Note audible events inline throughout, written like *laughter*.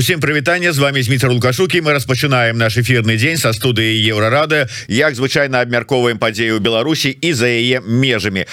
Усім прывітанне з вами Зміцер лукашукі мы распачынаем наш эфирны дзень са студыі еўрарады як звычайна абмярковаем падзею Беларусі і за яе межамі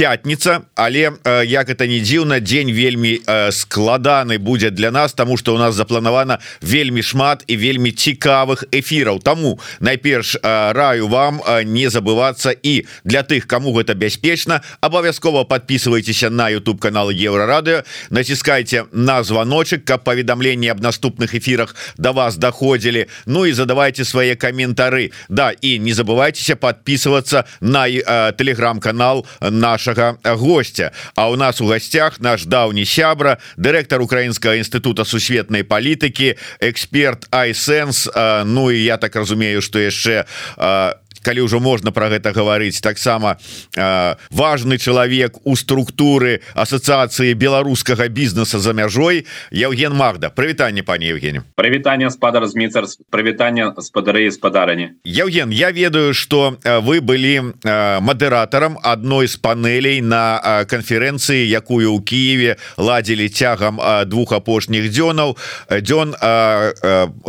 пятница але як это не дзіўна дзень вельмі складаны будзе для нас тому что у нас запланавана вельмі шмат і вельмі цікавых эфіраў тому найперш раю вам не забываться і для тых кому гэта бяспечна абавязкова подписывайтеся на YouTube канал еўрарадыо націскайте на звоночек каб паведамление паведамленні об наступных эфирах до вас доходили Ну и задавайте свои комментары Да и не забывайтеся подписываться на э, телеграм-канал нашего гостя А у нас у гостях наш даўні сябра директор украинского института сусветной политики эксперт айсенс э, Ну и я так разумею что яшчэ э, калі ўжо можна про гэта гаварыць таксама э, важный чалавек у структуры ассоциацыі беларускага бізнеса за мяжой Евген Магда. Прывітанне пане Евгене прывітанне спадар зміцар прывітанне спадары спадарані. Евген я ведаю что вы былі мадыратарам адной з панелей на канферэнцыі якую ў Киеве ладзілі цягам двух апошніх дзёнаў дзён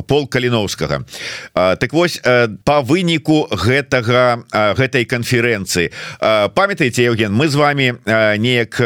пол каліновскага. Так вось по выніку гэта гэтага гэтай канферэнцыі. Памятаеце Евген мы з вами неяк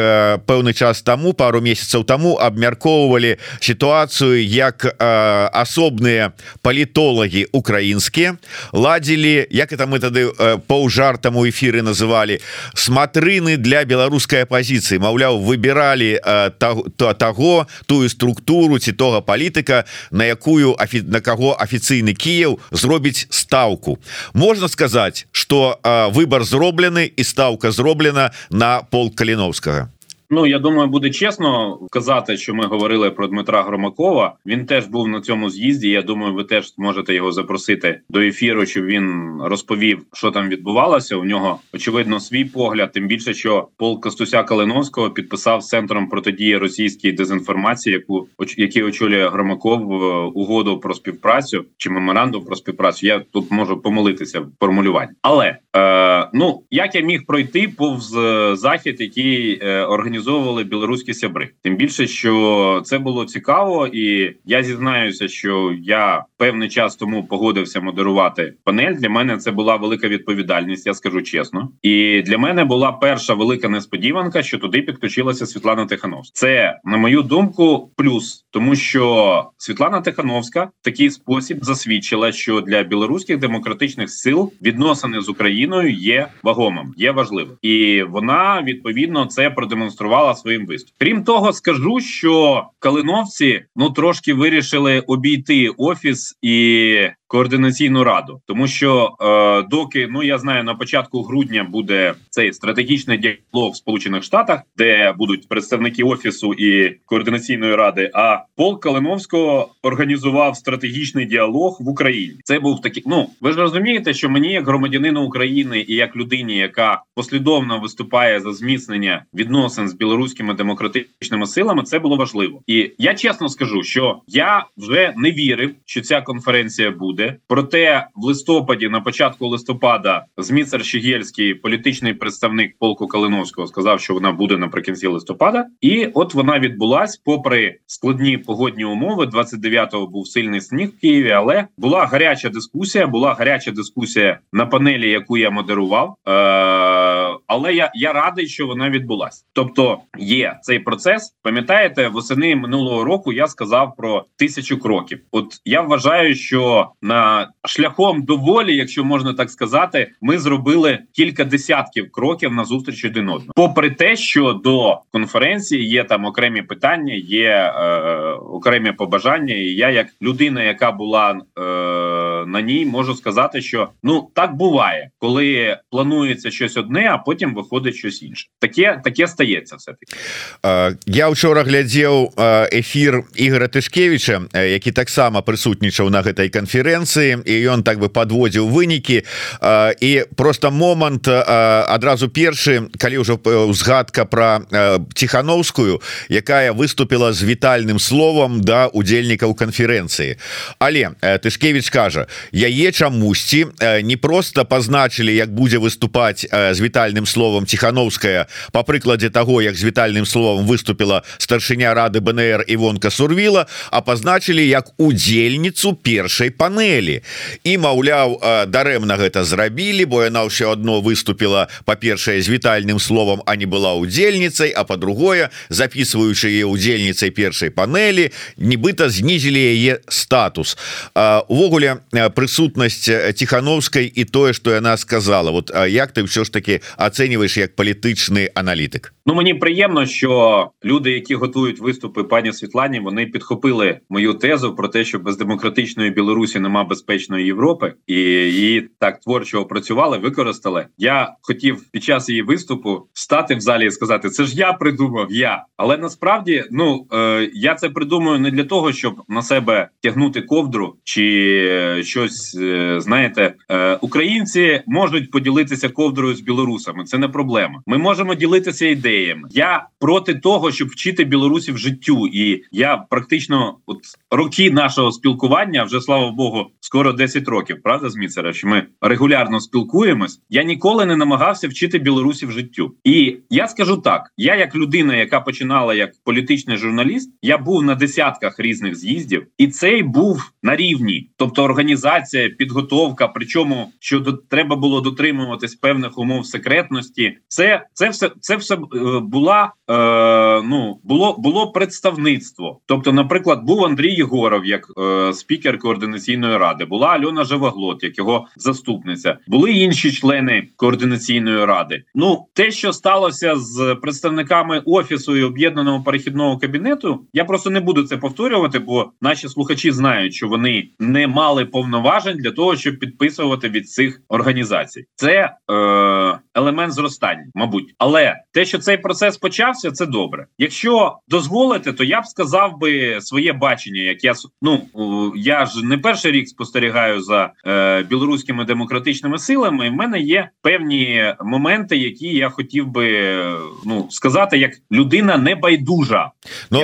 пэўны час таму пару месяцаў таму абмяркоўвалі сітуацыю як асобныя палітолагі украінскія ладзілі як это мы тады паўжартам у эфиры называлі смотрыны для беларускай апозіцыі Маўляў выбіралі то таго тую структуру ці тога палітыка на якую на каго афіцыйны Кіев зробіць ставку можна сказать сказаць что выбор зроблены і ставка зроблена на пол каліновскага Ну я думаю, буде чесно казати, що ми говорили про Дмитра Громакова. Він теж був на цьому з'їзді. Я думаю, ви теж зможете його запросити до ефіру, щоб він розповів, що там відбувалося. У нього очевидно свій погляд. Тим більше, що Пол Костуся Калиновського підписав центром протидії російській дезінформації, яку який очолює Громаков е, угоду про співпрацю чи меморандум про співпрацю. Я тут можу помилитися в формулюванні, але е, ну як я міг пройти повз е, захід, який е, організував організовували білоруські сябри. Тим більше, що це було цікаво, і я зізнаюся, що я певний час тому погодився модерувати панель. Для мене це була велика відповідальність. Я скажу чесно. І для мене була перша велика несподіванка, що туди підключилася Світлана Тихановська. Це на мою думку, плюс, тому що Світлана Тихановська в такий спосіб засвідчила, що для білоруських демократичних сил відносини з Україною є вагомим, є важливим, і вона відповідно це продемонструвала продемонструвала своїм виступом. Крім того, скажу, що калиновці ну трошки вирішили обійти офіс і координаційну раду, тому що е, доки ну я знаю, на початку грудня буде цей стратегічний діалог в Сполучених Штатах, де будуть представники офісу і координаційної ради. А Пол Калиновського організував стратегічний діалог в Україні. Це був такий. Ну ви ж розумієте, що мені, як громадянину України і як людині, яка послідовно виступає за зміцнення відносин з білоруськими демократичними силами, це було важливо. І я чесно скажу, що я вже не вірив, що ця конференція буде буде. Проте в листопаді, на початку листопада, Зміцер Щегельський, політичний представник полку Калиновського, сказав, що вона буде наприкінці листопада, і от вона відбулась, попри складні погодні умови. 29-го був сильний сніг в Києві, але була гаряча дискусія. Була гаряча дискусія на панелі, яку я модерував. Е- Але я я радий, що вона відбулась. Тобто є цей процес. Пам'ятаєте, восени минулого року я сказав про тисячу кроків. От я вважаю, що на шляхом доволі, якщо можна так сказати, ми зробили кілька десятків кроків на зустріч один одному. Попри те, що до конференції є там окремі питання, є е, окремі побажання, і я, як людина, яка була е, на ній, можу сказати, що ну так буває, коли планується щось одне, а потім виходить щось інше. Таке таке стається. Все таки я вчора глядзеў ефір Ігора Тышкевича, які таксама прысутнічаў на гэтай канферэнцыі і ён так бы подводзіў вынікі і просто момант адразу першы калі ўжо узгадка про ціхановскую якая выступила з вітальным словом да удзельнікаў канферэнцыі але тышкевич кажа яе чамусьці не просто пазначылі як будзе выступаць з вітальным словом ціхановская. По прыкладзе того як з вітальным словом выступила старшыня рады БНР Івонка сурвіла а пазначылі як удзельніцу першай панелі і маўляў дарэмна гэта зрабілі бо яна ўсё одно выступила па-першае з вітальным словом а не была удзельніцай а по-другое записываючы яе удзельніцай першай панелі нібыта знізілі яе статус. Увогуле прысутнасць ціхановскай і тое что яна сказала вот як ты все ж таки ацэньваеш як палітычны аналітык Ну мені приємно, що люди, які готують виступи пані Світлані, вони підхопили мою тезу про те, що без демократичної Білорусі нема безпечної Європи, і її так творчо опрацювали, використали. Я хотів під час її виступу стати в залі і сказати: це ж я придумав, я. Але насправді, ну е, я це придумаю не для того, щоб на себе тягнути ковдру чи щось. Е, знаєте, е, українці можуть поділитися ковдрою з білорусами. Це не проблема. Ми можемо ділитися ідеєю ідеями. Я проти того, щоб вчити білорусів життю, і я практично от роки нашого спілкування вже слава Богу, скоро 10 років. Правда, Зміцера, що ми регулярно спілкуємось. Я ніколи не намагався вчити білорусів життю. І я скажу так: я, як людина, яка починала як політичний журналіст, я був на десятках різних з'їздів, і цей був на рівні, тобто організація, підготовка. Причому що до треба було дотримуватись певних умов секретності. Це це все це все була е, ну було було представництво. Тобто, наприклад, був Андрій Єгоров як е, спікер координаційної ради, була Альона Живоглот, як його заступниця, були інші члени координаційної ради. Ну те, що сталося з представниками офісу і об'єднаного перехідного кабінету, я просто не буду це повторювати, бо наші слухачі знають, що вони не мали повноважень для того, щоб підписувати від цих організацій. Це е, елемент зростання, мабуть, але те, що цей процес почався, це добре. Якщо дозволите, то я б сказав би своє бачення. Як я ну я ж не перший рік спостерігаю за е, білоруськими демократичними силами. і в мене є певні моменти, які я хотів би ну сказати, як людина небайдужа. Ну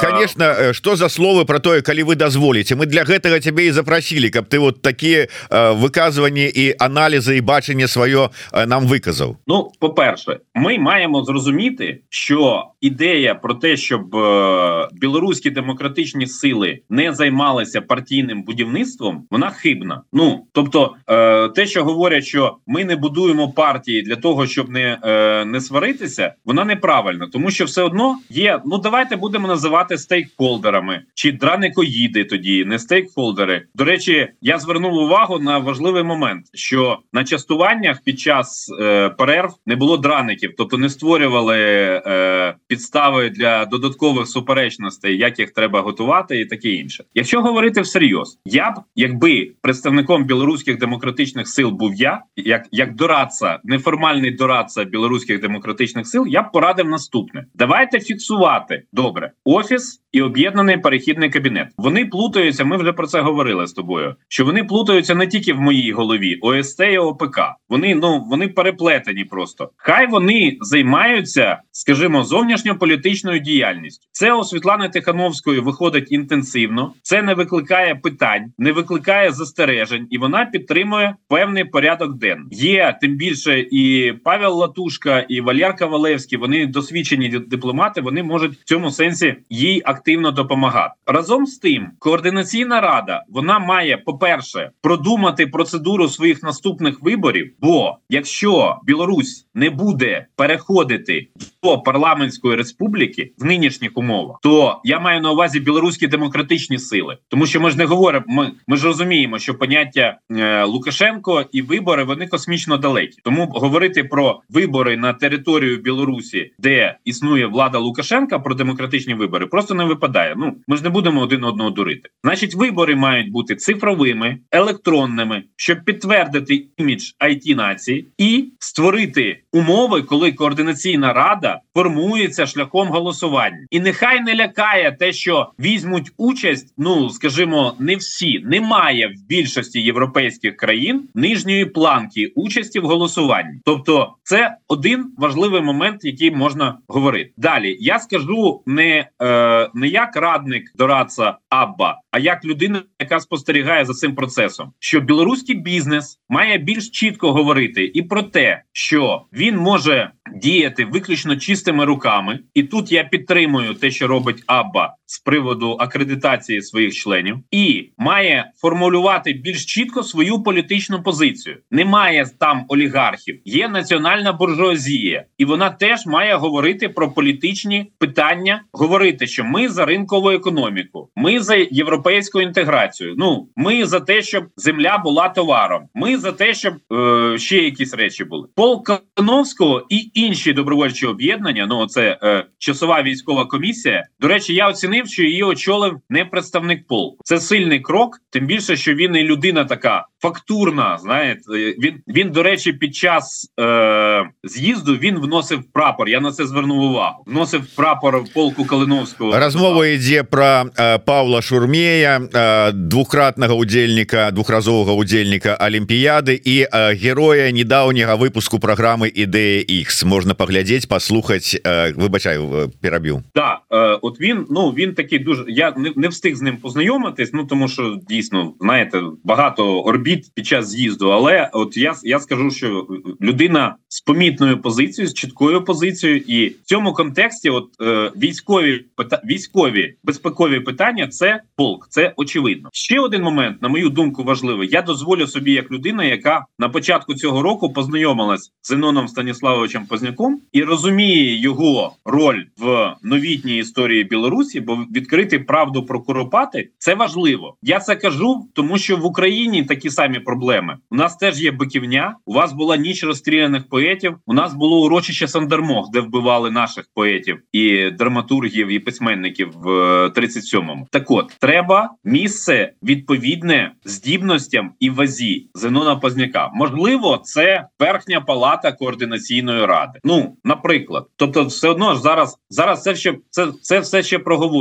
конечно, что за словы про тое калі вы дазволіце мы для гэтага цябе і запросілі каб ты вот такія выказванні і аналізы і бачанне сваё нам выказаў Ну по перше ми маємо зрозуміти, що ідея про те, щоб е, білоруські демократичні сили не займалися партійним будівництвом, вона хибна. Ну тобто, е, те, що говорять, що ми не будуємо партії для того, щоб не е, не сваритися, вона неправильна, тому що все одно є. Ну давайте будемо називати стейкхолдерами чи драникоїди. Тоді не стейкхолдери. До речі, я звернув увагу на важливий момент, що на частуваннях під час е, перерв не було драників, тобто не створювали е, підстави для додаткових суперечностей, як їх треба готувати, і таке інше. Якщо говорити всерйоз, я б якби представником білоруських демократичних сил був я, як як дорадца, неформальний дорадца білоруських демократичних сил, я б порадив наступне: давайте фіксувати добре офіс і об'єднаний перехідний кабінет. Вони плутаються. Ми вже про це говорили з тобою. Що вони плутаються не тільки в моїй голові, ОСТ і ОПК. Вони ну вони переплетені просто. Хай вони займаються, скажімо, зовнішньополітичною діяльністю. Це у Світлани Тихановської виходить інтенсивно, це не викликає питань, не викликає застережень, і вона підтримує певний порядок денний. Є тим більше і Павел Латушка, і Валєр Кавалевський. Вони досвідчені дипломати. Вони можуть в цьому сенсі їй активно допомагати. Разом з тим, координаційна рада вона має, по-перше, продумати процедуру своїх наступних виборів. Бо якщо Білорусь не буде переходити до парламентської республіки в нинішніх умовах, то я маю на увазі білоруські демократичні сили, тому що ми ж не говоримо. Ми ми ж розуміємо, що поняття е, Лукашенко і вибори вони космічно далекі. Тому говорити про вибори на територію Білорусі, де існує влада Лукашенка, про демократичні вибори, просто не випадає. Ну ми ж не будемо один одного дурити. Значить, вибори мають бути цифровими, електронними, щоб підтвердити імідж it нації і створити умови, коли координаційна рада формується шляхом голосування, і нехай не лякає те, що візьмуть участь. Ну скажімо, не всі немає в більшості європейських країн нижньої планки участі в голосуванні. Тобто, це один важливий момент, який можна говорити. Далі я скажу не, е, не як радник дорадца Абба, а як людина, яка спостерігає за цим процесом, що білоруський бізнес має більш чітко говорити і про те, що він може діяти виключно чистими руками, і тут я підтримую те, що робить Абба з приводу акредитації своїх членів, і має формулювати більш чітко свою політичну позицію. Немає там олігархів, є національна буржуазія, і вона теж має говорити про політичні питання, говорити, що ми за ринкову економіку, ми за європейську інтеграцію. Ну ми за те, щоб земля була товаром. Ми за те, щоб е, ще якісь речі були. Пол Кановського і інші добровольчі об'єднання. Ну це е, часова військова комісія. До речі, я оцінив, що її очолив не представник полку. Це сильний крок, тим більше, що він і людина така фактурна. Знаєте, він він до речі, під час е, з'їзду він вносив прапор. Я на це звернув увагу. Вносив прапор полку Калиновського. Розмова йде про е, Павла Шурмея, е, двукратного удзельника, двухразового удзельника Олімпіяди і е, героя недавнего випуску програми Ідея X. Можна поглядеть, послухать. Е, вибачаю, переб'ю. Да, е, от він ну він такий дуже. Я не, не встиг з ним познайомитись. Ну тому що дійсно знаєте багато орбіт під час з'їзду. Але от я я скажу, що людина з помітною позицією, з чіткою позицією, і в цьому контексті, от е, військові військові безпекові питання, це полк, це очевидно. Ще один момент, на мою думку, важливий. Я дозволю собі, як людина, яка на початку цього року познайомилась з Зеноном Станіславовичем Позняком і розуміє його роль в новітній історії Білорусі, бо відкрити правду про Куропати це важливо. Я це кажу, тому що в Україні такі самі проблеми. У нас теж є биківня. У вас була ніч розстріляних поетів. У нас було урочище Сандермох, де вбивали наших поетів і драматургів і письменників в 37-му. Так от треба місце відповідне здібностям і вазі Зенона Позняка. Можливо, це верхня палата координаційної ради. Ну, наприклад, тобто, все одно ж зараз зараз це ще це, це все ще проговорюється.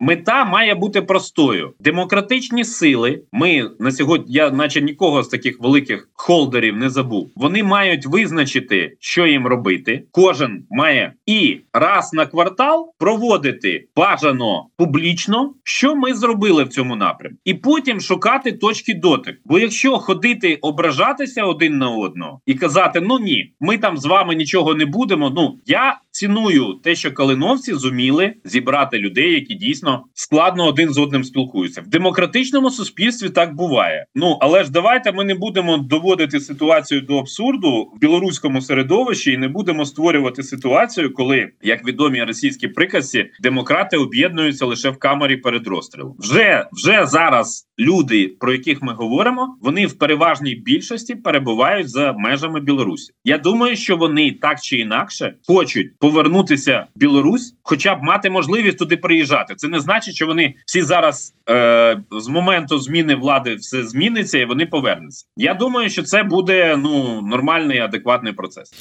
Мета має бути простою: демократичні сили. Ми на сьогодні, я наче нікого з таких великих холдерів не забув. Вони мають визначити, що їм робити. Кожен має і раз на квартал проводити бажано публічно, що ми зробили в цьому напрямку, і потім шукати точки дотик. Бо якщо ходити ображатися один на одного і казати, ну ні, ми там з вами нічого не будемо. Ну я ціную те, що калиновці зуміли зібрати людей, які дійсно складно один з одним спілкуються в демократичному суспільстві. Так буває. Ну але ж давайте ми не будемо доводити ситуацію до абсурду в білоруському середовищі і не будемо створювати ситуацію, коли як відомі російські приказці демократи об'єднуються лише в камері перед розстрілом. Вже вже зараз люди, про яких ми говоримо, вони в переважній більшості перебувають за межами Білорусі. Я думаю, що вони так чи інакше хочуть повернутися в Білорусь, хоча б мати можливість туди приїжджати Це не значить, що вони всі зараз е, з моменту зміни влади все зміниться і вони повернуться. Я думаю, що це буде ну нормальний адекватний процес.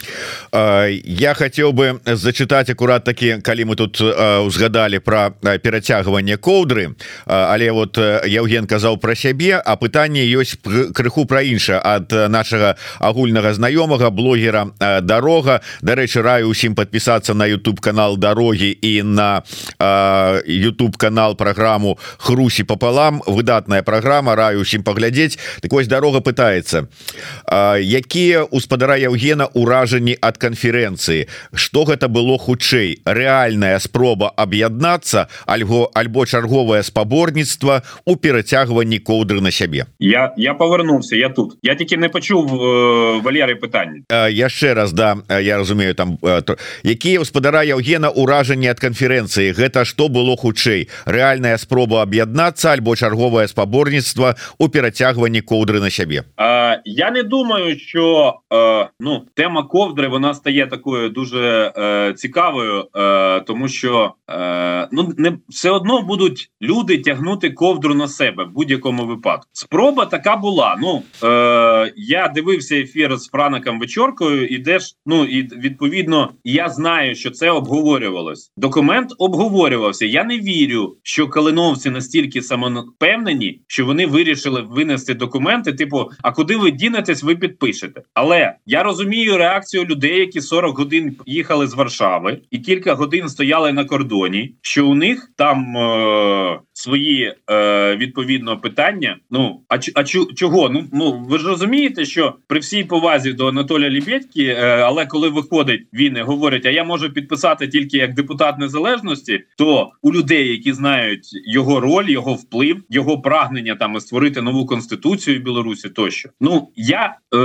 Е, я хотів би зачитати акурат такі, калі мы тут е, узгадали про перацягванне коўдры але вот Евген казаў про сябе а пытанне ёсць крыху про інша ад нашага агульнага знаёмага блогера дарога дарэчы раю усім подпісацца на YouTube канал дарогі і на YouTube канал программу хрусі пополам выдатная программа раю усім паглядзець. Так вось дарога пытается якія у спадара Евгена уражанні ад канферэнцыі? Что гэта было хутчэй? Рэальная спроба аб'яднацца альго альбо чарговае спаборніцтва у перацягванні коўдры на сябе? Я я павярнуўся я тут. Я тільки не пачуў э, валеры пытанне. Яшчэ раз да. Я разумею там якія гаспадара Евгена уражанні ад канферэнцыі? Гэта что было было хутчэй рэальная спроба аб'яднацца альбо чарговае спаборніцтва у перацягванні коўдры на сябе а, Я не думаю що е, ну тема ковдри вона стає такою дуже е, цікавою е, тому що е, ну не все одно будуть люди тягнути ковдру на себе в будь-якому випадку спроба така була ну е, я дивився ефір з Фраником вечоркою і де ж ну і відповідно я знаю що це обговорювалось документ обговорювався я не вірю що калиновці настільки самопевнені що вони вирішили винести документи типу а куди ви дінетесь ви підпишете але я розумію реакцію людей які 40 годин їхали з Варшави і кілька годин стояли на кордоні що у них там е свої е відповідно питання. Ну а а чого? Ну ну ви ж розумієте що при всій повазі до Анатолія Лібєдьки, е але коли виходить він і говорить а я можу підписати тільки як депутат незалежності то у людей які знають його роль його вплив його прагнення там створити нову конституцію в Білорусі тощо. Ну я е,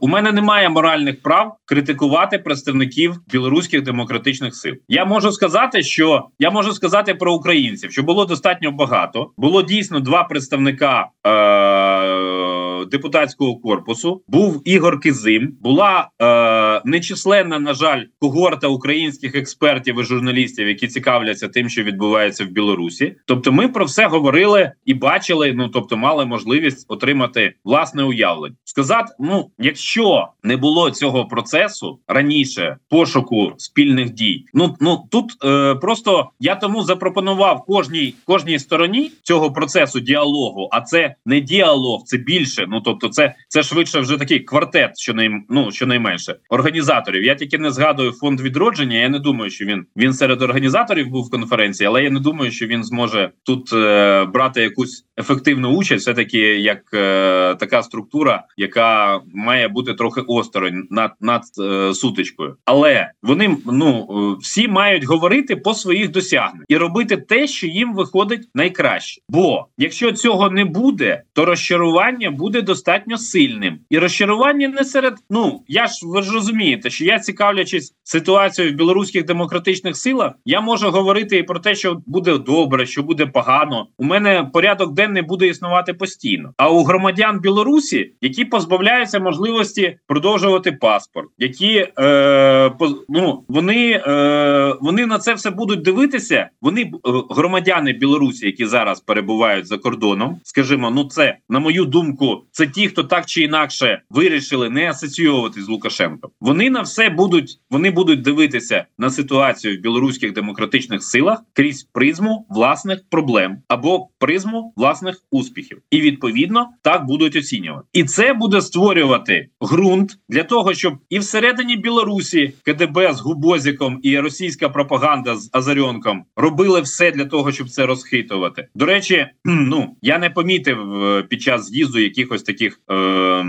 у мене немає моральних прав критикувати представників білоруських демократичних сил. Я можу сказати, що я можу сказати про українців, що було достатньо багато. Було дійсно два представника. Е, Депутатського корпусу був Ігор Кизим, була е, нечисленна, на жаль, когорта українських експертів і журналістів, які цікавляться тим, що відбувається в Білорусі. Тобто, ми про все говорили і бачили. Ну тобто, мали можливість отримати власне уявлення. Сказати, ну якщо не було цього процесу раніше пошуку спільних дій, ну ну тут е, просто я тому запропонував кожній кожній стороні цього процесу діалогу. А це не діалог, це більше. Ну тобто, це це швидше вже такий квартет, що най, ну, щонайменше організаторів. Я тільки не згадую фонд відродження. Я не думаю, що він він серед організаторів був в конференції, але я не думаю, що він зможе тут е, брати якусь ефективну участь, все таки як е, така структура, яка має бути трохи осторонь над над е, сутичкою. Але вони ну е, всі мають говорити по своїх досягненнях і робити те, що їм виходить найкраще. Бо якщо цього не буде, то розчарування буде достатньо сильним, і розчарування не серед. Ну я ж ви ж розумієте, що я цікавлячись ситуацією в білоруських демократичних силах, я можу говорити і про те, що буде добре, що буде погано. У мене порядок денний буде існувати постійно. А у громадян Білорусі, які позбавляються можливості продовжувати паспорт, які е, ну вони е, вони на це все будуть дивитися. Вони е, громадяни Білорусі, які зараз перебувають за кордоном, скажімо, ну це на мою думку, це ті, хто так чи інакше вирішили не асоціювати з Лукашенком. Вони на все будуть вони будуть дивитися на ситуацію в білоруських демократичних силах крізь призму власних проблем або призму власних успіхів, і відповідно так будуть оцінювати. І це буде створювати ґрунт для того, щоб і всередині Білорусі КДБ з Губозіком і російська пропаганда з Азарьонком робили все для того, щоб це розхитувати. До речі, ну я не помітив е, під час з'їзду якихось таких е,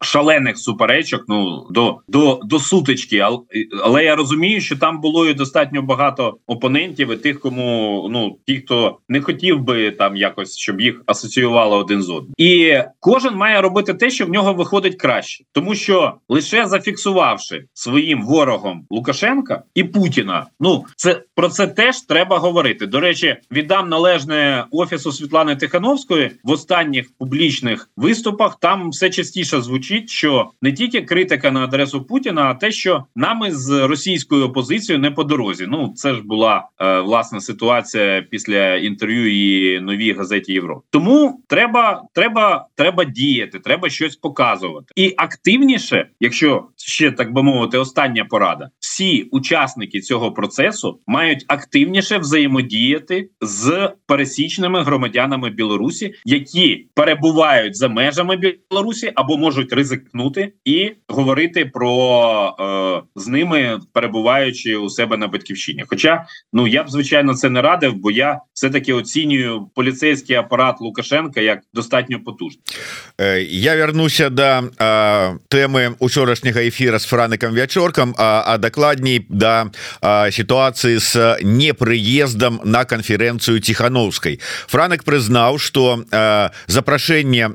шалених суперечок. Ну до до, до сутички, але я розумію, що там було і достатньо багато опонентів і тих, кому ну ті, хто не хотів би там якось, щоб їх асоціювали один з одним, і кожен має робити те, що в нього виходить краще, тому що лише зафіксувавши своїм ворогом Лукашенка і Путіна, ну це про це теж треба говорити. До речі, віддам належне офісу Світлани Тихановської в останніх публічних виступах. Там все частіше звучить, що не тільки критика на адресу Путіна, а те, що нами з російською опозицією не по дорозі. Ну це ж була е, власна ситуація після інтерв'ю і новій газеті Європи. Тому треба, треба, треба діяти, треба щось показувати і активніше, якщо ще так би мовити, остання порада. Всі учасники цього процесу мають активніше взаємодіяти з пересічними громадянами Білорусі, які перебувають за межами Білорусі або можуть ризикнути і говорити про е, з ними перебуваючи у себе на батьківщині. Хоча ну я б звичайно це не радив, бо я все таки оцінюю поліцейський апарат Лукашенка як достатньо потужний. Е, я вернуся до е, теми учорашнього ефіру эфира с франыком вячоркам а, а дакладней да ситуации с непрыездом на конференцию тихохановской франак признаў что запрашэнне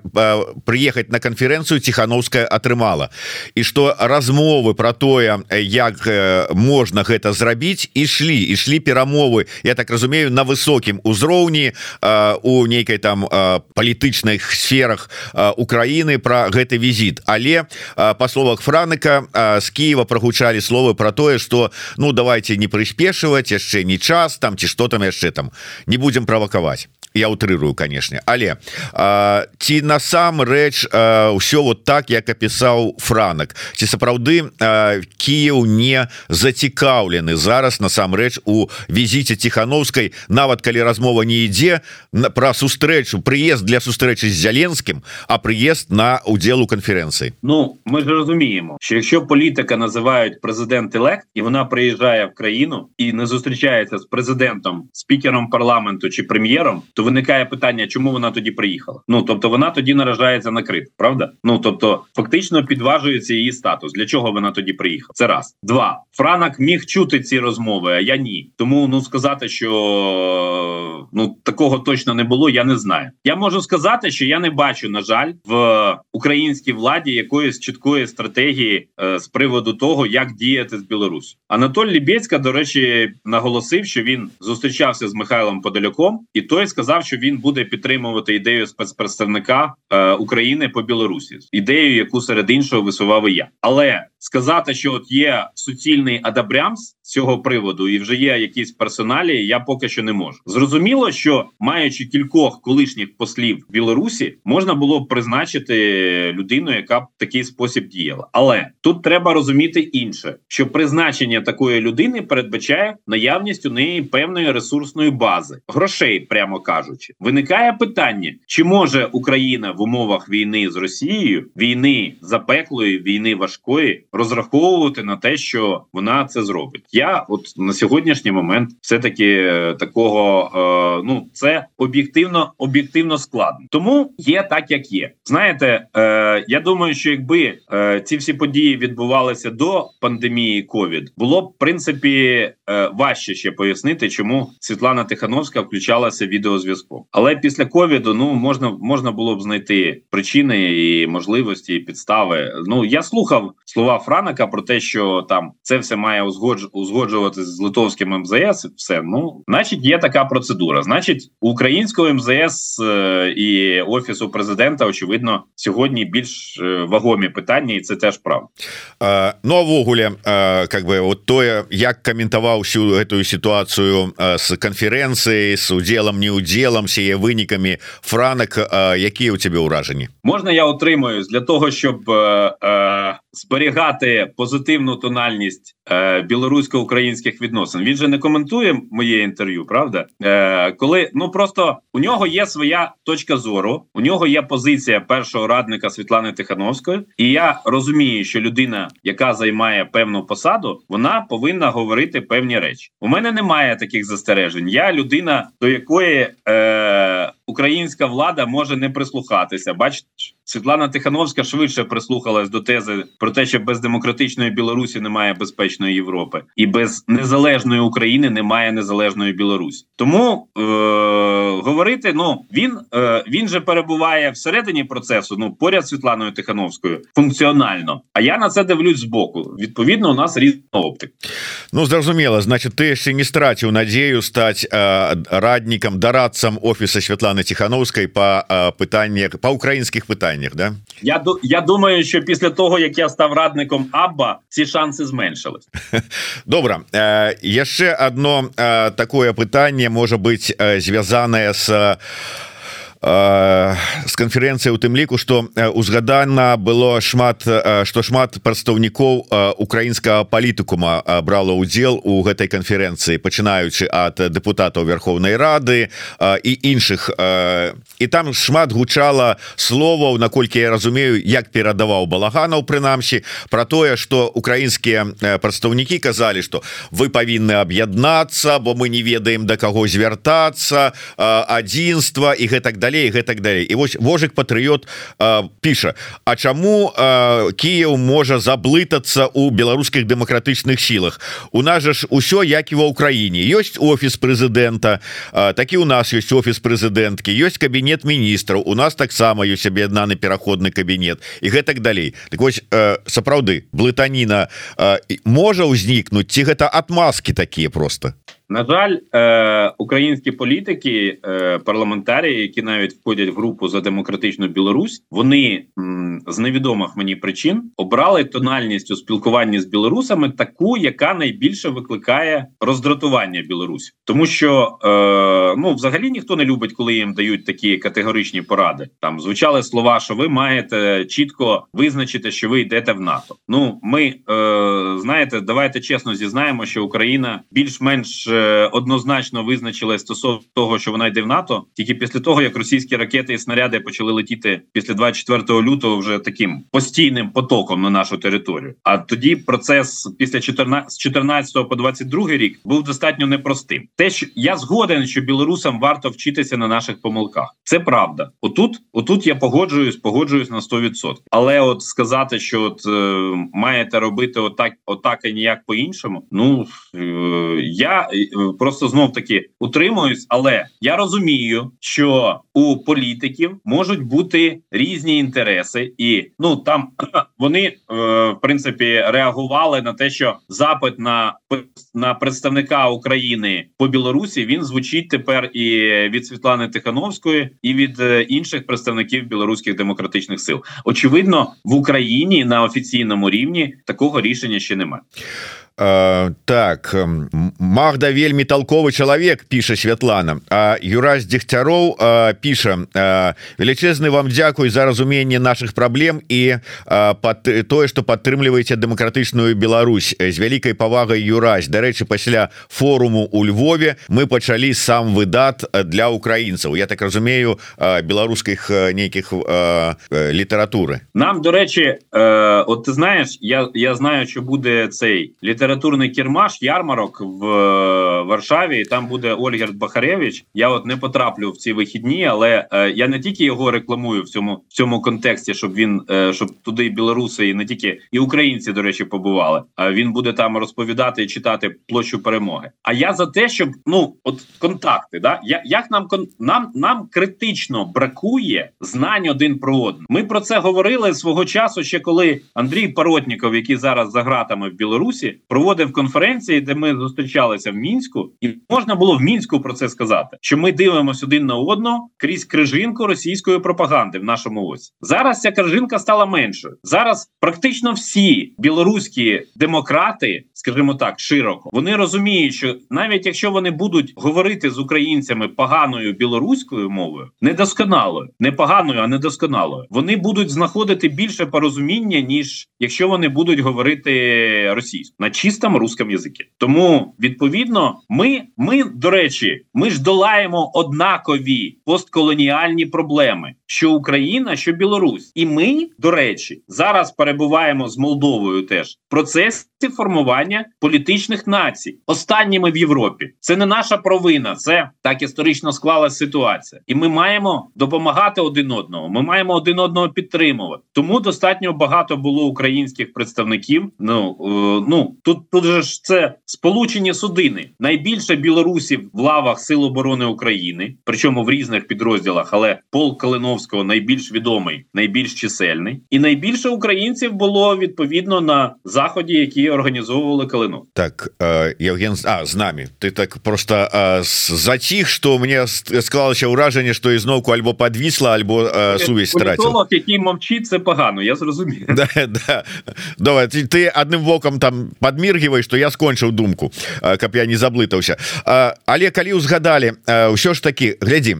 приехать на конференцию тихохановская атрымала і что размовы про тое як можна гэта зрабіць ішлі ішлі перамовы я так разумею на высокім узроўні у нейкай там палітычных сферах Украины про гэты візит але по словах франыка с Киева прогучалі словы про тое что ну давайте не прыспешивать яшчэ не час там ці что там яшчэ там. Не будем правакаваць я утрырую конечно. Але а, ці насамрэч ўсё вот так як опісаў франак ці сапраўды Кіев не зацікаўлены зараз насамрэч у візіце тихохановской нават калі размова не ідзе пра сустрэчу прыезд для сустрэчы з зяленскім а прыезд на удзел у конференцыі Ну мы ж розуміємо що якщо політика називають президент елект і вона приїжджає в країну і не зустрічається з президентом спікером парламенту чи прем'єром то виникає питання, чому вона тоді приїхала. Ну тобто вона тоді наражається на крит, правда? Ну тобто, фактично підважується її статус. Для чого вона тоді приїхала? Це раз два Франак міг чути ці розмови, а я ні. Тому ну сказати, що ну такого точно не було. Я не знаю. Я можу сказати, що я не бачу, на жаль, в українській владі якоїсь чіткої стратегії е, з приводу того, як діяти з Білорусі. Анатолій Лібецька, до речі, наголосив, що він зустрічався з Михайлом Подоляком, і той сказав що він буде підтримувати ідею спецпредставника е, України по Білорусі, ідею, яку серед іншого висував і я, але сказати, що от є суцільний адабрямс з цього приводу, і вже є якісь персоналі, я поки що не можу. Зрозуміло, що маючи кількох колишніх послів Білорусі, можна було б призначити людину, яка б такий спосіб діяла. Але тут треба розуміти інше, що призначення такої людини передбачає наявність у неї певної ресурсної бази грошей, прямо кажучи, виникає питання: чи може Україна в умовах війни з Росією, війни запеклої, війни важкої, розраховувати на те, що вона це зробить? Я от на сьогоднішній момент все таки е, такого е, ну це об'єктивно об'єктивно складно. Тому є так, як є. Знаєте, е, я думаю, що якби е, ці всі події відбувалися до пандемії ковід, було в принципі важче ще пояснити, чому Світлана Тихановська включалася відеозв'язком. Але після ковіду ну можна можна було б знайти причини і можливості і підстави. Ну я слухав слова Франака про те, що там це все має узгодж узгоджувати з литовським МЗС. Все ну, значить, є така процедура. Значить, українського МЗС е, і офісу президента очевидно сьогодні більш е, вагомі питання, і це теж правда. Е, ну ввогуле как бы вот тое як каментаваў всю эту ситуацию с конференцыяй с удзелам не удзелам сее вынікамі франак якія у тебе ўражанні можна я отримуюсь для того щоб е, е, зберігати позитивну тональність е, білорусько-українських відносин. Він же не коментує моє інтерв'ю, правда? Е, Коли ну просто у нього є своя точка зору, у нього є позиція першого радника Світлани Тихановської, і я розумію, що людина, яка займає певну посаду, вона повинна говорити певні речі. У мене немає таких застережень. Я людина, до якої е, українська влада може не прислухатися. Бачите, Світлана Тихановська швидше прислухалась до тези про те, що без демократичної Білорусі немає безпечної Європи, і без незалежної України немає незалежної Білорусі. Тому е- говорити, ну він е- він же перебуває всередині процесу. Ну поряд з Світланою Тихановською функціонально. А я на це дивлюсь збоку. Відповідно, у нас різна оптика. Ну зрозуміло, значить, ти ще не страчив надію стати е- радником, дорадцем офісу Світлани Тихановської по е- питаннях по українських питаннях. Да, я я думаю, що після того як я став радником Абба, ці шанси зменшились. *laughs* Добра э, яшчэ одно э, такое пытанне можа быть э, звязанае с з канферэнцыі у тым ліку што узгадана было шмат што шмат прадстаўнікоў украінскага палітыкума брала ўдзел у гэтай канферэнцыі пачынаючы ад депутатаў Верховнай Рады і іншых і там шмат гучала словаў наколькі я разумею як перадаваў балаганаў прынамсі про тое что украінскія прадстаўнікі казалі что вы павінны аб'яднацца бо мы не ведаем да каго звяртацца адзінства і гэтак далей далей гэтак далей. І вось вожык патрыот піша А чаму Кіев можа заблытацца у беларускіх дэмакратычных сілах? У нас жа ж усё як і ва ўкраіне. Ёсць офіс прэзідэнта такі у нас ёсць офіс прэзідэнткі ёсць кабінет міністраў у нас таксама ёсць аб'яднаны пераходны кабінет і гэтак далей. Так вось сапраўды блытаніна можа ўзнікнуць ці гэта отмазки такія просто На жаль, е, українські політики, е, парламентарії, які навіть входять в групу за демократичну Білорусь, вони з невідомих мені причин обрали тональність у спілкуванні з білорусами, таку, яка найбільше викликає роздратування Білорусі, тому що е, ну взагалі ніхто не любить, коли їм дають такі категоричні поради. Там звучали слова, що ви маєте чітко визначити, що ви йдете в НАТО. Ну ми е, знаєте, давайте чесно зізнаємо, що Україна більш-менш. Е, однозначно визначили стосовно того, що вона йде в НАТО, тільки після того як російські ракети і снаряди почали летіти після 24 лютого, вже таким постійним потоком на нашу територію. А тоді процес після 14, з 14 по 22 рік був достатньо непростим. Те, що я згоден, що білорусам варто вчитися на наших помилках, це правда. Отут, отут я погоджуюсь, погоджуюсь на 100%. Але от сказати, що от е, маєте робити отак, отак і ніяк по іншому. Ну е, я просто знов таки утримуюсь, але я розумію, що у політиків можуть бути різні інтереси, і ну там *clears throat* вони е, в принципі реагували на те, що запит на на представника України по Білорусі він звучить тепер і від Світлани Тихановської, і від е, інших представників білоруських демократичних сил. Очевидно, в Україні на офіційному рівні такого рішення ще немає. Э, так Магда вельмі толковы чалавек піша Святлана А Юрась Дегтяроў піша велічэзны вам дзякуй за разуменне наших праблем і под тое что падтрымліваеце дэмакратычную Беларусь. З вялікай павагай Юрась. Дарэчы пасля форуму у Львове мы пачалі сам выдат для украінцаў Я так разумею беларускіх нейкіх літаратуры нам до речі от ты знаешь я я знаю що буде цей літер літературний кірмаш ярмарок в е, Варшаві. і Там буде Ольгерт Бахаревич. Я от не потраплю в ці вихідні, але е, я не тільки його рекламую в цьому в цьому контексті, щоб він е, щоб туди білоруси і не тільки і українці, до речі, побували. А він буде там розповідати і читати площу перемоги. А я за те, щоб ну от контакти, да я як нам нам нам критично бракує знань один про одного. Ми про це говорили свого часу, ще коли Андрій Паротніков, який зараз за гратами в Білорусі, проводив конференції, де ми зустрічалися в мінську, і можна було в мінську про це сказати, що ми дивимося один на одного крізь крижинку російської пропаганди в нашому ось зараз. Ця крижинка стала меншою. Зараз практично всі білоруські демократи, скажімо так, широко вони розуміють, що навіть якщо вони будуть говорити з українцями поганою білоруською мовою, недосконалою, не поганою, а недосконалою, вони будуть знаходити більше порозуміння, ніж якщо вони будуть говорити російською на чистому русском язикі. Тому відповідно, ми, ми до речі, ми ж долаємо однакові постколоніальні проблеми, що Україна, що Білорусь, і ми до речі, зараз перебуваємо з Молдовою теж в процесі формування політичних націй, останніми в Європі. Це не наша провина, це так історично склалася ситуація, і ми маємо допомагати один одному. Ми маємо один одного підтримувати. Тому достатньо багато було українських представників. Ну е, ну тут тут же ж це сполучені судини. Найбільше білорусів в лавах Сил оборони України, причому в різних підрозділах, але Пол Калиновського найбільш відомий, найбільш чисельний, і найбільше українців було відповідно на заході, які організовували Калину. Так Євген а з нами. Ты так просто э, затих что мне склалася ўражанне что ізноўку альбо подвісла альбо сувязь страціла який мовчить це погано я зрозумею *laughs* да, да. давай ты, ты адным вокам там подміргивай что я скончыў думку. Каб я не заблытаўся але калі узгадали ўсё ж таки глядзі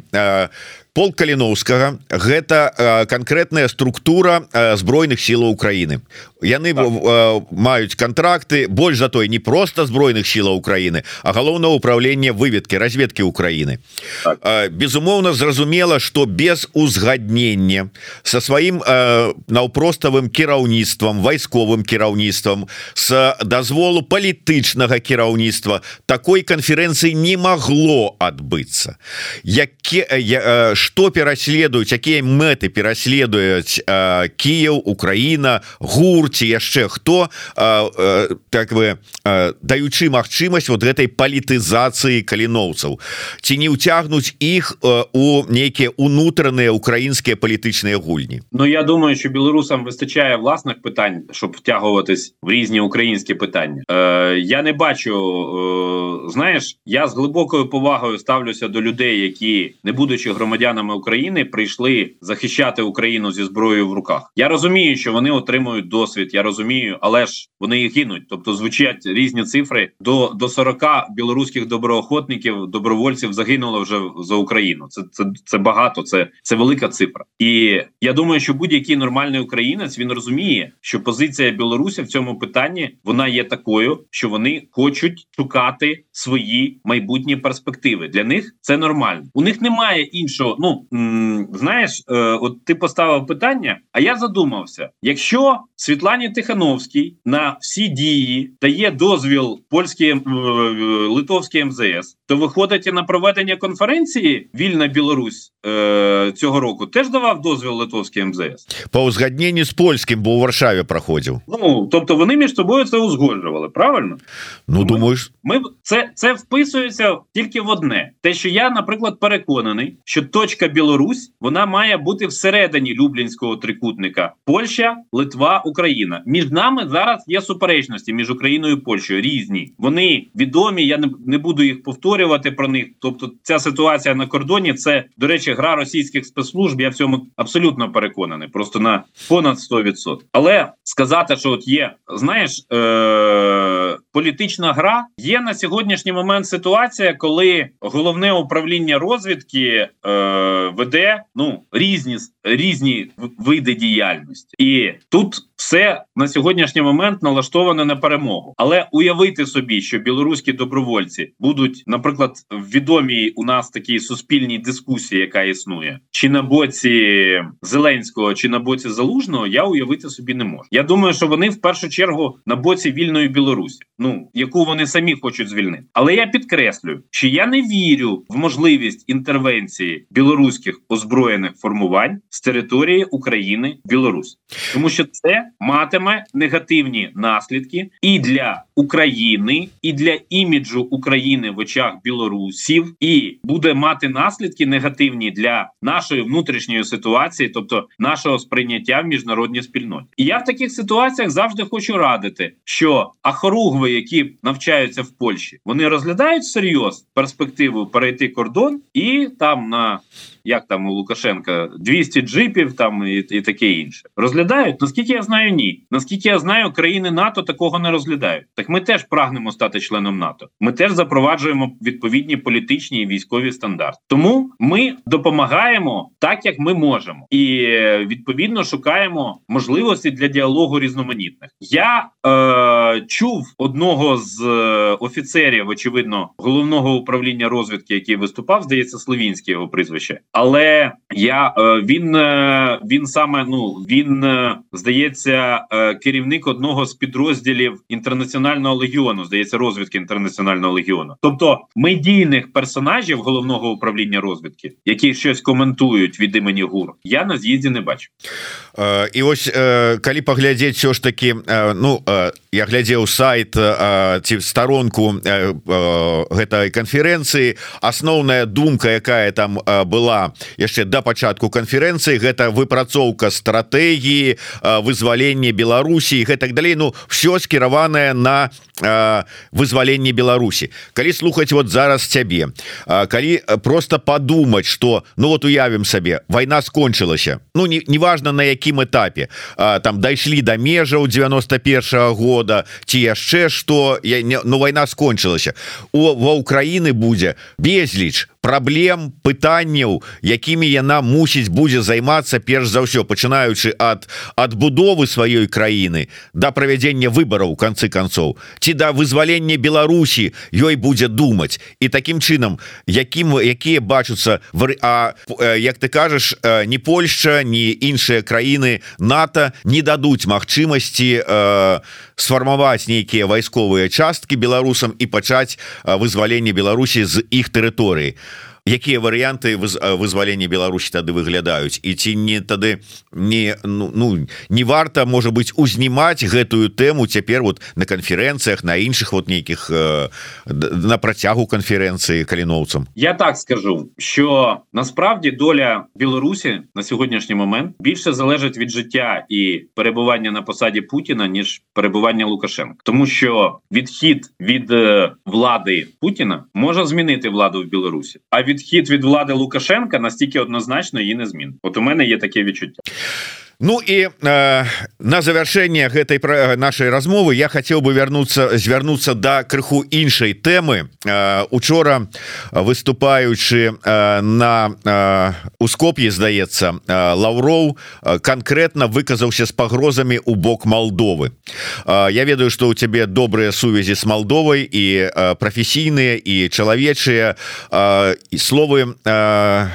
пол каліновскага гэта конкретная структура збройных сілаў Украины яны так. маюць контракты больш за той не просто збройных сілаў Украины а галоўна управление выведки разведки Украины так. безумоўно зразумела что без узгаднення со сваім наўпроставым кіраўніцтвам вайсковым кіраўніцтвам с дазволу палітычнага кіраўніцтва такой конференцэнцыі не могло адбыцца які что пераследуюць якія мэты пераследуюць Кіев Украина гурці яшчэ хто так вы даючы магчымасць вот гэтай палітызацыі каліноўцаў. Ці не ўцягнуць іх у нейкія унутраныя украінскія палітычныя гульні? Ну я думаю що білорусам вистачає власних питань щоб втягуватись в різні українські питання. Е, я не бачу е, знаєш я з глибокою повагою ставлюся до людей які не будучи громадянами України прийшли захищати Україну зі зброєю в руках. Я розумію що вони отримують досвід я розумію але ж вони їх гинуть. Тобто звучать різні цифри. До до 40 білоруських доброохотників добровольців загинуло вже за Україну. Це це, це багато це це велика цифра. І я думаю що будь-який нормальний українець він розуміє що позиція Білорусі в цьому питанні вона є такою що вони хочуть шукати свої майбутні перспективи. Для них це нормально. У них немає іншого ну знаєш е от ти поставив питання а я задумався. Якщо Світлані Тихановській на всі дії дає дозвіл польській е, литовській МЗС, то виходить і на проведення конференції Вільна Білорусь е, цього року теж давав дозвіл литовський МЗС по узгадненню з польським, бо у Варшаві проходив. Ну тобто вони між собою це узгоджували, правильно? Ну ми, думаєш, ми це це вписується тільки в одне: те, що я, наприклад, переконаний, що точка Білорусь вона має бути всередині Люблінського трикутника Польща, Литва, Україна. Між нами зараз є суперечності між Україною і Польщею. Різні вони відомі. Я не, не буду їх повторювати про них. Тобто, ця ситуація на кордоні це до речі, гра російських спецслужб. Я в цьому абсолютно переконаний, просто на понад 100%. Але сказати, що от є, знаєш, е- політична гра є на сьогоднішній момент ситуація, коли головне управління розвідки е- веде ну різні різні види діяльності, і тут все на сьогоднішній момент налаштоване на перемогу. Але уявити собі, що білоруські добровольці будуть, наприклад, відомі у нас такій суспільній дискусії, яка існує, чи на боці Зеленського, чи на боці Залужного, я уявити собі не можу. Я думаю, що вони в першу чергу на боці вільної Білорусі, ну яку вони самі хочуть звільнити. Але я підкреслюю, що я не вірю в можливість інтервенції білоруських озброєних формувань з території України в Білорусь, тому що це матиме негативні наслідки і для України, і для іміджу України в очах білорусів, і буде мати наслідки негативні для нашої внутрішньої ситуації, тобто нашого сприйняття в міжнародній спільноті. І я в таких ситуаціях завжди хочу радити, що ахоругви, які навчаються в Польщі, вони розглядають серйоз перспективу перейти кордон і там на як там у Лукашенка 200 джипів там і, і таке інше розглядають. Наскільки я знаю, ні. Наскільки я знаю, країни НАТО такого не розглядають. Так ми теж прагнемо стати членом НАТО. Ми теж запроваджуємо відповідні політичні і військові стандарти. Тому ми допомагаємо так, як ми можемо, і відповідно шукаємо можливості для діалогу різноманітних. Я е, чув одного з офіцерів, очевидно, головного управління розвідки, який виступав, здається, словінське його прізвище. Але я він він саме ну він здається керівник одного з підрозділів інтернаціонального легіону. Здається, розвідки інтернаціонального легіону. Тобто медійних персонажів головного управління розвідки, які щось коментують від імені ГУР, я на з'їзді не бачу. І ось калі паглядзець все ж таки ну я глядзеў сайт ці старонку гэтай канферэнцыі асноўная думка якая там была яшчэ да пачатку канферэнцыі гэта выпрацоўка стратэгіі вызвалення Беларусі гэтак далей. Ну все скіраванае на вызваленне Беларусі. Калі слухаць вот зараз цябе калі просто подумать что ну вот уявім сабе война скончылася. Ну не неважно на якім этапе. Там дайшлі до межаў 91 -го года ці яшчэ что я не ну война скончылася. У ва Украіны будзе безліч праблем пытанняў якімі яна мусіць будзе займацца перш за ўсё пачынаючы ад адбудовы сваёй краіны да правядзення выбараў канцы канцоў ці да вызвалення Беларусі ёй будзе думаць. І таким чынам якім якія бачуцца А як ты кажаш не Польшча не іншыя краіны НАТО не дадуць магчымасці сфармаваць нейкія вайсковыя часткі беларусам і пачаць вызваленне Беларусі з іх тэрыторыі якія варыянты вызвалення Беларусі тады выглядаюць і ці не тады не ну, ну не варта можа быть узнімаць гэтую тэму цяпер вот на канферэнцыях на іншых вот нейкіх э, на працягу канферэнцыі каліноўцам Я так скажу що насправді доля Білорусі на сьогоднішній момент більше залежить від життя і перебування на посаді Путіна ніж перебування Лукашенка, тому що відхід від е, влади Путіна може змінити владу в Білорусі, а відхід від влади Лукашенка настільки однозначно її не змін. От у мене є таке відчуття. Ну і э, на завяршэнне гэтай пра нашай размовы я хацеў бы вярнуцца звярнуцца да крыху іншай тэмы э, учора выступаючы э, на э, ускоп'і здаецца э, лаўроў э, конкретно выказаўся з пагрозамі у бок Малдовы э, Я ведаю что у цябе добрыя сувязі з Малдовай і э, прафесійныя і чалавечыя э, словы э,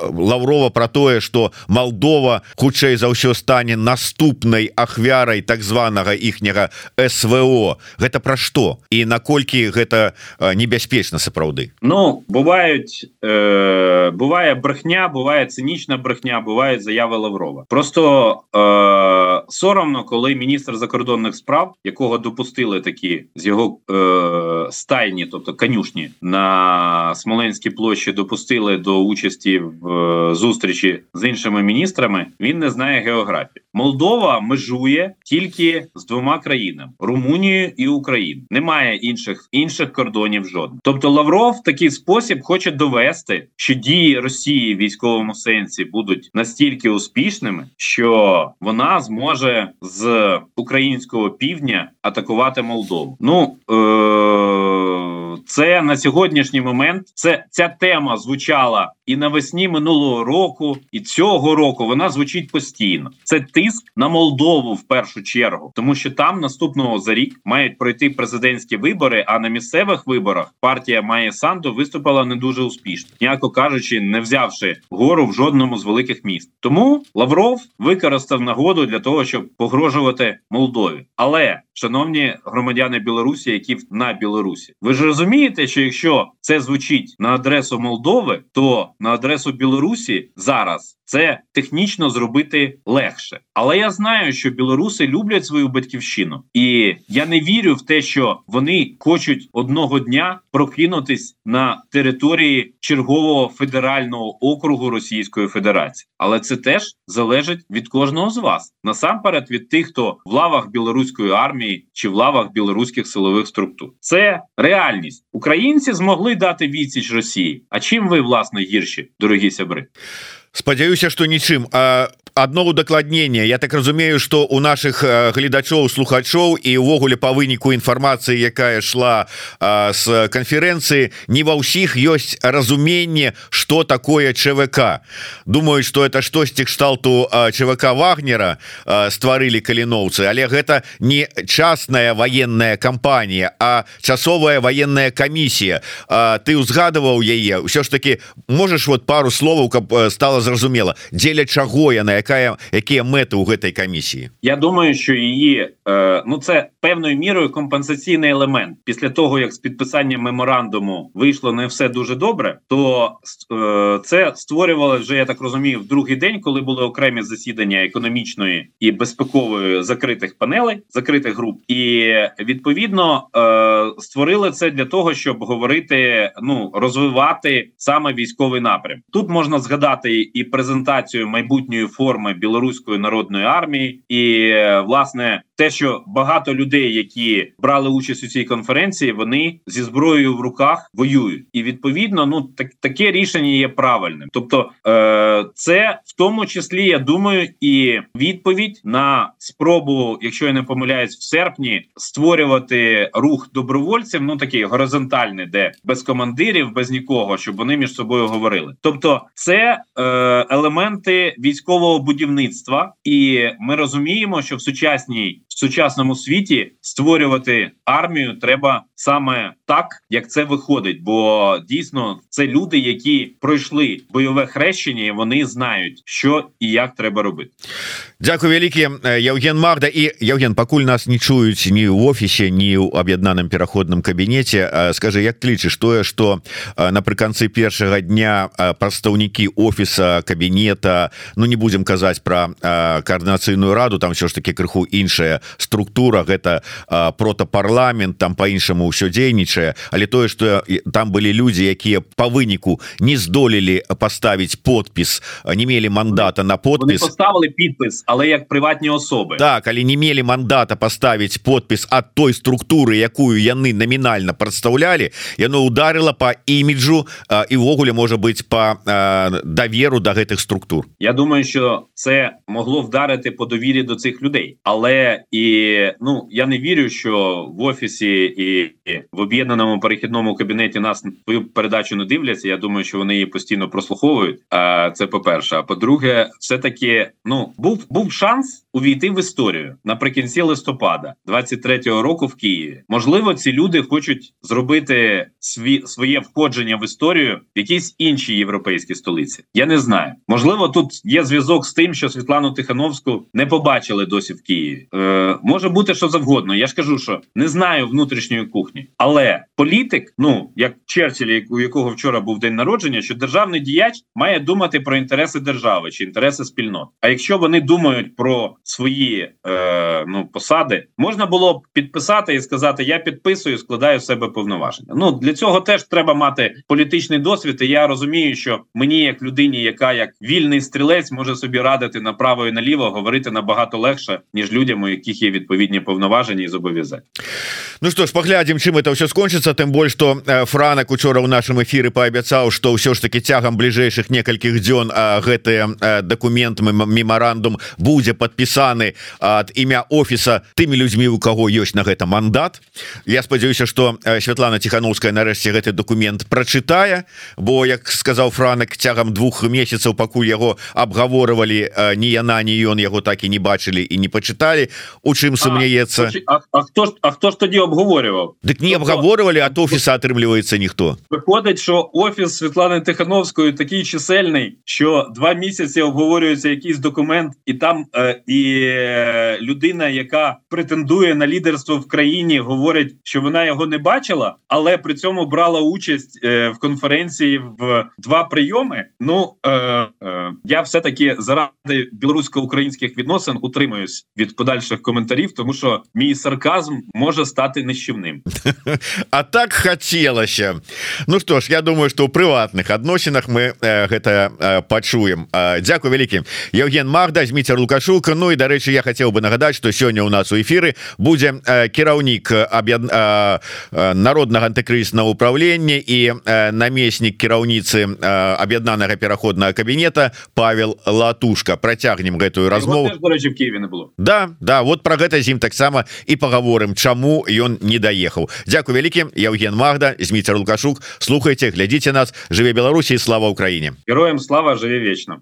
Лаўрова про тое что Малдова хутчэй хутчэй за ўсё стане наступнай ахвярай так званага іхняга СВО гэта пра што і наколькі гэта небяспечна сапраўды Ну бываюць э, бывае брехня бывае цынічна брехня бывае заявы Лаврова просто э, сорамно коли міністр закордонних справ якого допустили такі з його е, стайні тобто конюшні на Смоленській площі допустили до участі в е, зустрічі з іншими міністрами він не знає географію. Молдова межує тільки з двома країнами Румунією і Україною. Немає інших інших кордонів жодних. Тобто Лавров в такий спосіб хоче довести, що дії Росії в військовому сенсі будуть настільки успішними, що вона зможе з українського півдня атакувати Молдову. Ну е- це на сьогоднішній момент це ця тема звучала і навесні минулого року, і цього року вона звучить постійно. Це тиск на Молдову в першу чергу, тому що там наступного за рік мають пройти президентські вибори. А на місцевих виборах партія Має Санду виступила не дуже успішно, м'яко кажучи, не взявши гору в жодному з великих міст. Тому Лавров використав нагоду для того, щоб погрожувати Молдові. Але шановні громадяни Білорусі, які на Білорусі, ви ж розумієте, що якщо це звучить на адресу Молдови, то на адресу Білорусі зараз це технічно зробити легше. Але я знаю, що білоруси люблять свою батьківщину, і я не вірю в те, що вони хочуть одного дня прокинутись на території чергового федерального округу Російської Федерації. Але це теж залежить від кожного з вас насамперед від тих, хто в лавах білоруської армії чи в лавах білоруських силових структур. Це реальність. Українці змогли дати відсіч Росії. А чим ви власне гірші, дорогі сябры. спадзяюся что нічым а одно удакладнение Я так разумею что у наших гледачоў слухачоў і увогуле по выніку інфармацыі якая шла с конференцэнцыі не ва ўсіх ёсць разуменне что такое ЧВК думаю что это штосьці кшталту ЧВК вагнера стварылі каліноўцы. Але гэта не частная военная кампанія а часовая военная камісія. Ты узгадываў яе? Ўсё ж таки можешь вот пару словаў каб стало зразумела дзеля чаго яна якая якія мэты ў гэтай камісіі Я думаю що її е, ну це певною мірою компенсаційний елемент після того як з підписанням меморандуму вийшло не все дуже добре то е, це створювало вже я так розумію в другий день коли були окремі засідання економічної і безпекової закритих панелей закритих груп і відповідно е, створили це для того щоб говорити ну розвивати саме військовий напрям тут можна згадати і презентацію майбутньої форми білоруської народної армії, і власне те, що багато людей, які брали участь у цій конференції, вони зі зброєю в руках воюють, і відповідно, ну так таке рішення є правильним. Тобто, е, це в тому числі я думаю, і відповідь на спробу, якщо я не помиляюсь, в серпні створювати рух добровольців. Ну такий горизонтальний, де без командирів, без нікого, щоб вони між собою говорили. Тобто, це е, елементи військового будівництва, і ми розуміємо, що в сучасній в сучасному світі створювати армію треба саме так, як це виходить. Бо дійсно це люди, які пройшли бойове хрещення, і вони знають, що і як треба робити. Дякую вялікі Евген Магда і Евген пакуль нас не чуюць ні ў офісе ні ў аб'яднаным пераходным кабінеце скажи як лічыш тое что напрыканцы першага дня прадстаўнікі офіса кабінета Ну не будем казаць про коаардынацыйную раду там все ж таки крыху іншая структура гэта протапарламент там по-іншаму ўсё дзейнічае. Але тое что там были люди якія по выніку не здолелі поставить подпіс не мелі мандата на подпіс. Поставили підпис але як приватні особи. Так але не мелі мандата поставить подпіс от той структуры якую яны номінальна прадстаўлялі яно ударила по іміджу івогуле можа быть по даверу до гэтых структур. Я думаю що це могло вдарити по довірі до цих людей але і ну я не вірю що в офісі і в об'єднаному перехідному кабінеті нас твою передачу не дивляться. Я думаю, що вони її постійно прослуховують. А це по перше. А по-друге, все таки ну був був шанс увійти в історію наприкінці листопада, 23-го року в Києві. Можливо, ці люди хочуть зробити сві своє входження в історію в якійсь іншій європейській столиці. Я не знаю. Можливо, тут є зв'язок з тим, що Світлану Тихановську не побачили досі в Києві. Е, Може бути що завгодно. Я ж кажу, що не знаю внутрішньої кухні, але політик, ну як Черчилль, у якого вчора був день народження, що державний діяч має думати про інтереси держави чи інтереси спільнот. А якщо вони думають про свої е, ну посади, можна було б підписати і сказати: Я підписую, складаю себе повноваження. Ну для цього теж треба мати політичний досвід. І я розумію, що мені, як людині, яка як вільний стрілець, може собі радити направо і наліво, говорити набагато легше ніж людям, у яких є відповідні повноваження і зобов'язання. Ну что ж паглядзім чым это все скончыцца тым больш что франак учора ў нашым эфіры паабяцаў что ўсё ж таки цягам бліжэйшых некалькіх дзён гэтыя документ мемарандум будзе подпісаны ад імя офіса тымі людзьмі у кого ёсць на гэта мандат Я спадзяюся что Святлана тихохановская нарэшце гэты документ прачытае бо як сказаў франак цягам двух месяцаў пакуль яго абгаворывалі ні яна не ён яго так і не бачылі і не пачыталі у чым сумняецца а, а хто ж а хто ж тоді обговорював Дык не обговорювали от офіса атрымліваецца ніхто виходить що офіс Світлани Тихановської такий чисельний що два місяці обговорюється якийсь документ і там е, і е, людина яка претендує на лідерство в країні говорить що вона його не бачила але при цьому брала участь е, в конференції в два прийоми ну е, е, я все таки заради білорусько-українських відносин утримуюсь від подальших коментарів тому що мій сарказм може стати нищівним. *laughs* А так хацелася Ну что ж я думаю что у прыватных адносінах мы э, гэта э, пачуем. Э, Дякую вялікі. Евген Магда Зміцер Лукашук. Ну і дарэчы я хотел бы нагадаць что сёння у нас у эфиры будзе э, кіраўнік аб'яд э, народнага антыкрызнага управлення і э, намеснік кіраўніцы э, аб'яднанага пераходнага кабінета Павел латушка працягнем гэтую размову было. Да да вот про гэта з ім таксама і паговорым чаму ён не даехаў Дякую вялікі Евген Магда Зміцер Лукашук. Слухайте глядзіце нас. Жыве Беларусі слава Украіне героям слава жыве вечна